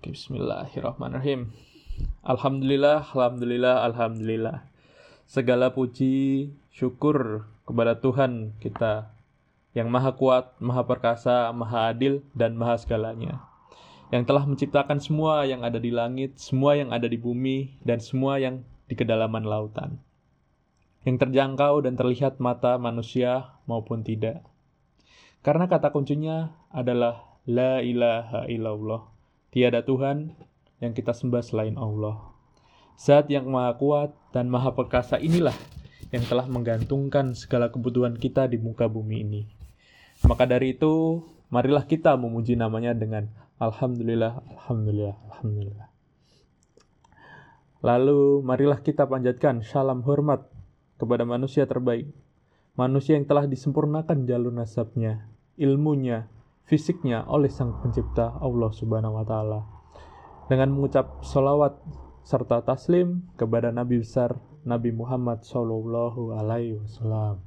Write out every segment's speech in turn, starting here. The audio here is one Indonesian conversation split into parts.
Bismillahirrahmanirrahim. Alhamdulillah, alhamdulillah, alhamdulillah. Segala puji, syukur kepada Tuhan kita yang maha kuat, maha perkasa, maha adil, dan maha segalanya. Yang telah menciptakan semua yang ada di langit, semua yang ada di bumi, dan semua yang di kedalaman lautan. Yang terjangkau dan terlihat mata manusia maupun tidak. Karena kata kuncinya adalah La ilaha illallah. Tiada Tuhan yang kita sembah selain Allah. Zat yang maha kuat dan maha perkasa inilah yang telah menggantungkan segala kebutuhan kita di muka bumi ini. Maka dari itu, marilah kita memuji namanya dengan Alhamdulillah, Alhamdulillah, Alhamdulillah. Lalu, marilah kita panjatkan salam hormat kepada manusia terbaik, manusia yang telah disempurnakan jalur nasabnya, ilmunya, fisiknya oleh Sang Pencipta Allah Subhanahu wa taala. Dengan mengucap solawat serta taslim kepada Nabi besar Nabi Muhammad Shallallahu alaihi wasallam.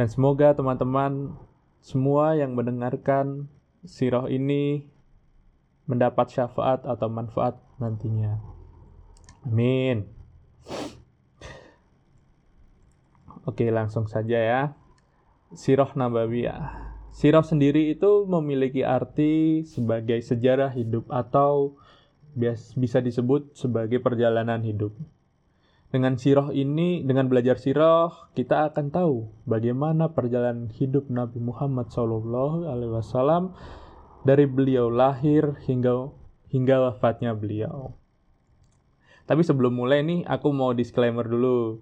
Dan semoga teman-teman semua yang mendengarkan sirah ini mendapat syafaat atau manfaat nantinya. Amin. Oke, langsung saja ya. Sirah Nabawiyah. Sirah sendiri itu memiliki arti sebagai sejarah hidup atau bisa disebut sebagai perjalanan hidup. Dengan sirah ini, dengan belajar sirah, kita akan tahu bagaimana perjalanan hidup Nabi Muhammad SAW dari beliau lahir hingga hingga wafatnya beliau. Tapi sebelum mulai nih, aku mau disclaimer dulu.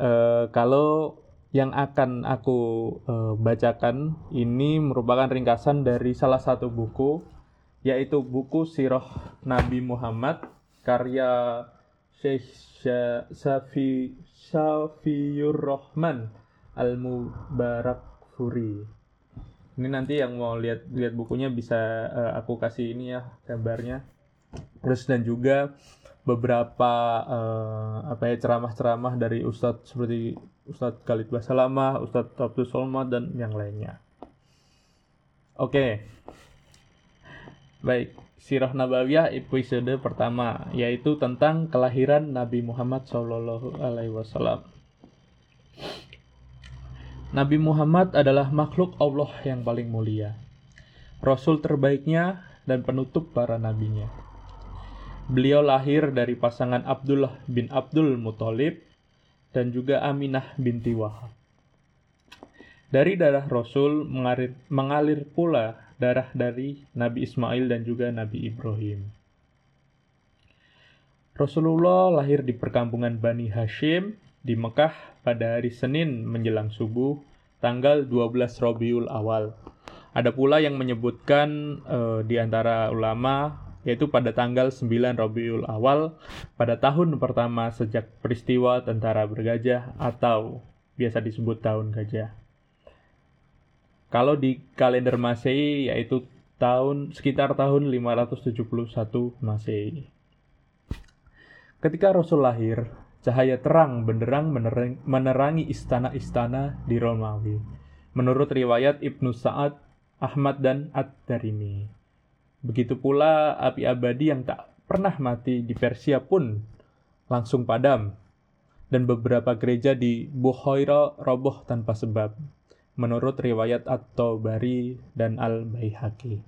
Uh, kalau yang akan aku uh, bacakan ini merupakan ringkasan dari salah satu buku yaitu buku Sirah Nabi Muhammad karya Syekh Safi Safiyur Rahman Al Mubarak Furi. Ini nanti yang mau lihat lihat bukunya bisa uh, aku kasih ini ya gambarnya. Terus dan juga beberapa uh, apa ya ceramah-ceramah dari ustadz seperti Ustadz Khalid Basalamah, Ustadz Abdul Solma dan yang lainnya. Oke. Baik, Sirah Nabawiyah episode pertama yaitu tentang kelahiran Nabi Muhammad Shallallahu alaihi wasallam. Nabi Muhammad adalah makhluk Allah yang paling mulia, rasul terbaiknya dan penutup para nabinya. Beliau lahir dari pasangan Abdullah bin Abdul Muthalib dan juga Aminah binti Wahab. Dari darah Rasul mengalir, mengalir pula darah dari Nabi Ismail dan juga Nabi Ibrahim. Rasulullah lahir di perkampungan Bani Hashim di Mekah pada hari Senin menjelang subuh tanggal 12 Rabiul Awal. Ada pula yang menyebutkan uh, di antara ulama yaitu pada tanggal 9 Rabiul Awal pada tahun pertama sejak peristiwa tentara bergajah atau biasa disebut tahun gajah. Kalau di kalender Masehi yaitu tahun sekitar tahun 571 Masehi. Ketika Rasul lahir, cahaya terang benderang menerangi istana-istana di Romawi. Menurut riwayat Ibnu Sa'ad, Ahmad dan Ad-Darimi. Begitu pula api abadi yang tak pernah mati di Persia pun langsung padam. Dan beberapa gereja di Bukhaira roboh tanpa sebab. Menurut riwayat At-Tabari dan Al-Baihaqi.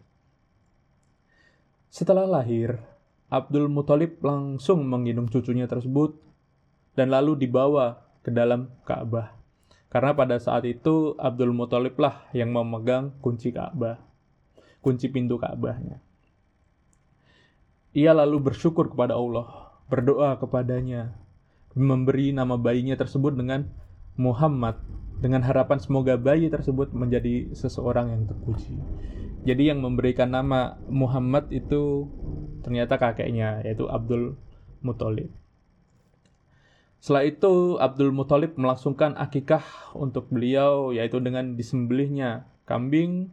Setelah lahir, Abdul Muthalib langsung menggendong cucunya tersebut dan lalu dibawa ke dalam Ka'bah. Karena pada saat itu Abdul Muthalib lah yang memegang kunci Ka'bah, kunci pintu Ka'bahnya. Ia lalu bersyukur kepada Allah, berdoa kepadanya, memberi nama bayinya tersebut dengan Muhammad, dengan harapan semoga bayi tersebut menjadi seseorang yang terpuji. Jadi yang memberikan nama Muhammad itu ternyata kakeknya, yaitu Abdul Muthalib. Setelah itu Abdul Muthalib melangsungkan akikah untuk beliau yaitu dengan disembelihnya kambing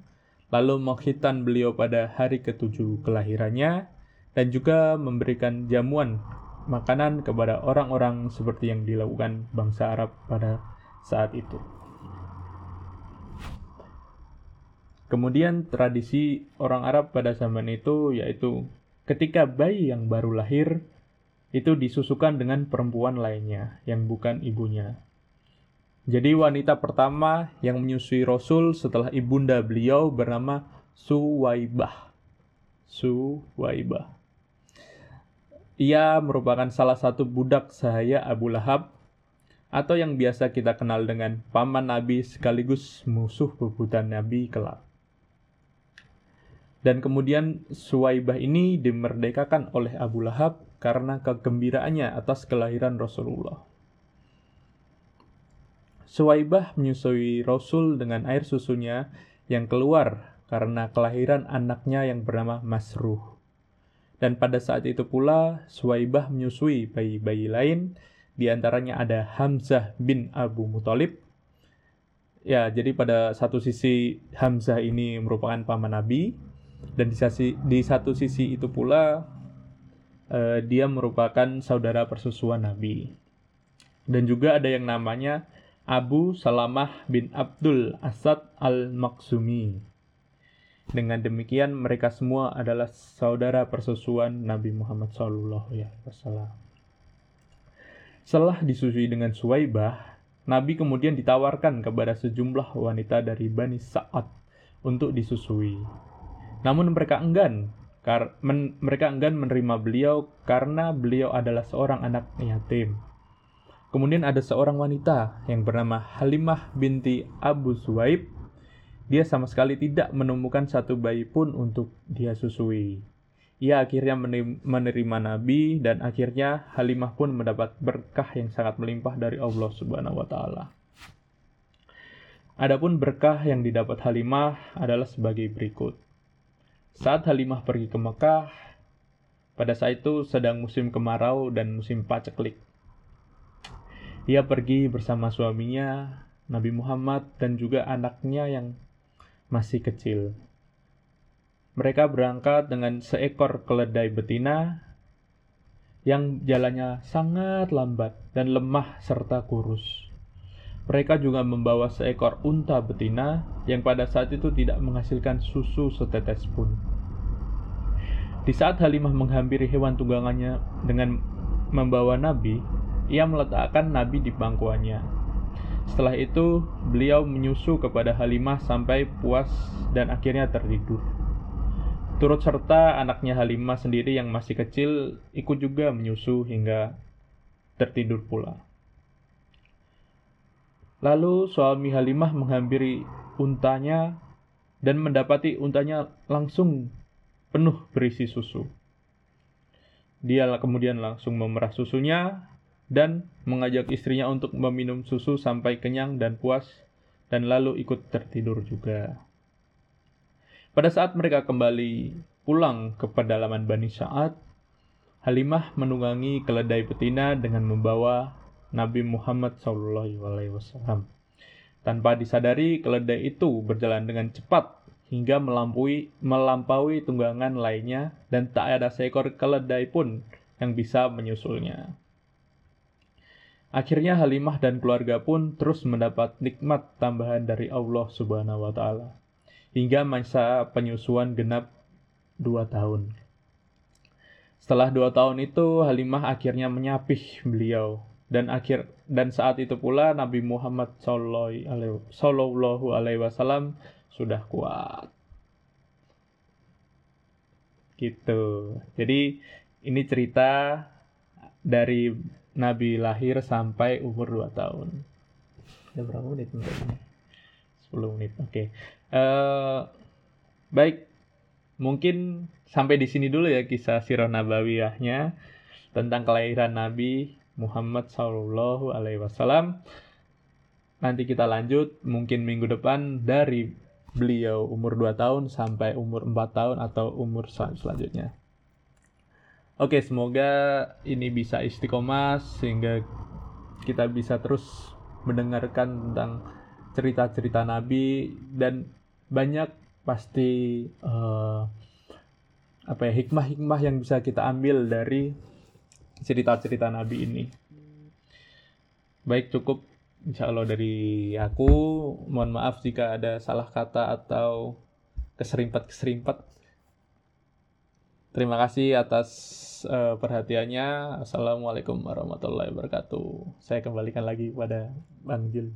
lalu menghitan beliau pada hari ketujuh kelahirannya dan juga memberikan jamuan makanan kepada orang-orang seperti yang dilakukan bangsa Arab pada saat itu. Kemudian tradisi orang Arab pada zaman itu yaitu ketika bayi yang baru lahir itu disusukan dengan perempuan lainnya yang bukan ibunya. Jadi wanita pertama yang menyusui Rasul setelah ibunda beliau bernama Suwaibah. Suwaibah. Ia merupakan salah satu budak sahaya Abu Lahab atau yang biasa kita kenal dengan paman Nabi sekaligus musuh bebuyutan Nabi kelak. Dan kemudian Suwaibah ini dimerdekakan oleh Abu Lahab karena kegembiraannya atas kelahiran Rasulullah. Suwaibah menyusui Rasul dengan air susunya yang keluar karena kelahiran anaknya yang bernama Masruh. Dan pada saat itu pula Suwaibah menyusui bayi-bayi lain di antaranya ada Hamzah bin Abu Muthalib. Ya, jadi pada satu sisi Hamzah ini merupakan paman Nabi dan di sisi di satu sisi itu pula uh, dia merupakan saudara persusuan Nabi. Dan juga ada yang namanya Abu Salamah bin Abdul Asad al-Maksumi. Dengan demikian mereka semua adalah saudara persusuan Nabi Muhammad SAW. Setelah disusui dengan Suwaibah, Nabi kemudian ditawarkan kepada sejumlah wanita dari Bani Sa'ad untuk disusui. Namun mereka enggan, kar men mereka enggan menerima beliau karena beliau adalah seorang anak yatim. Kemudian ada seorang wanita yang bernama Halimah binti Abu Suwaib. Dia sama sekali tidak menemukan satu bayi pun untuk dia susui ia akhirnya menerima Nabi dan akhirnya Halimah pun mendapat berkah yang sangat melimpah dari Allah Subhanahu wa taala. Adapun berkah yang didapat Halimah adalah sebagai berikut. Saat Halimah pergi ke Mekah, pada saat itu sedang musim kemarau dan musim paceklik. Ia pergi bersama suaminya, Nabi Muhammad, dan juga anaknya yang masih kecil. Mereka berangkat dengan seekor keledai betina yang jalannya sangat lambat dan lemah serta kurus. Mereka juga membawa seekor unta betina yang pada saat itu tidak menghasilkan susu setetes pun. Di saat Halimah menghampiri hewan tunggangannya dengan membawa Nabi, ia meletakkan Nabi di pangkuannya. Setelah itu, beliau menyusu kepada Halimah sampai puas dan akhirnya tertidur. Turut serta anaknya Halimah sendiri yang masih kecil ikut juga menyusu hingga tertidur pula. Lalu suami Halimah menghampiri untanya dan mendapati untanya langsung penuh berisi susu. Dia kemudian langsung memerah susunya dan mengajak istrinya untuk meminum susu sampai kenyang dan puas dan lalu ikut tertidur juga. Pada saat mereka kembali pulang ke pedalaman Bani Sa'ad, Halimah menunggangi keledai betina dengan membawa Nabi Muhammad SAW. Tanpa disadari, keledai itu berjalan dengan cepat hingga melampaui, melampaui tunggangan lainnya dan tak ada seekor keledai pun yang bisa menyusulnya. Akhirnya Halimah dan keluarga pun terus mendapat nikmat tambahan dari Allah Subhanahu wa taala hingga masa penyusuan genap dua tahun. Setelah dua tahun itu, Halimah akhirnya menyapih beliau dan akhir dan saat itu pula Nabi Muhammad Shallallahu Alaihi Wasallam sudah kuat. Gitu. Jadi ini cerita dari Nabi lahir sampai umur 2 tahun. Ada berapa menit ini? 10 menit. Oke. Okay. Uh, baik, mungkin sampai di sini dulu ya kisah sirah nabawiyahnya tentang kelahiran Nabi Muhammad Shallallahu Alaihi Wasallam. Nanti kita lanjut mungkin minggu depan dari beliau umur 2 tahun sampai umur 4 tahun atau umur selanjutnya. Oke, semoga ini bisa istiqomah sehingga kita bisa terus mendengarkan tentang cerita-cerita Nabi dan banyak pasti uh, apa ya hikmah-hikmah yang bisa kita ambil dari cerita-cerita Nabi ini. Baik cukup insya Allah dari aku. Mohon maaf jika ada salah kata atau keserimpet-keserimpet. Terima kasih atas uh, perhatiannya. Assalamualaikum warahmatullahi wabarakatuh. Saya kembalikan lagi pada Bang Jul.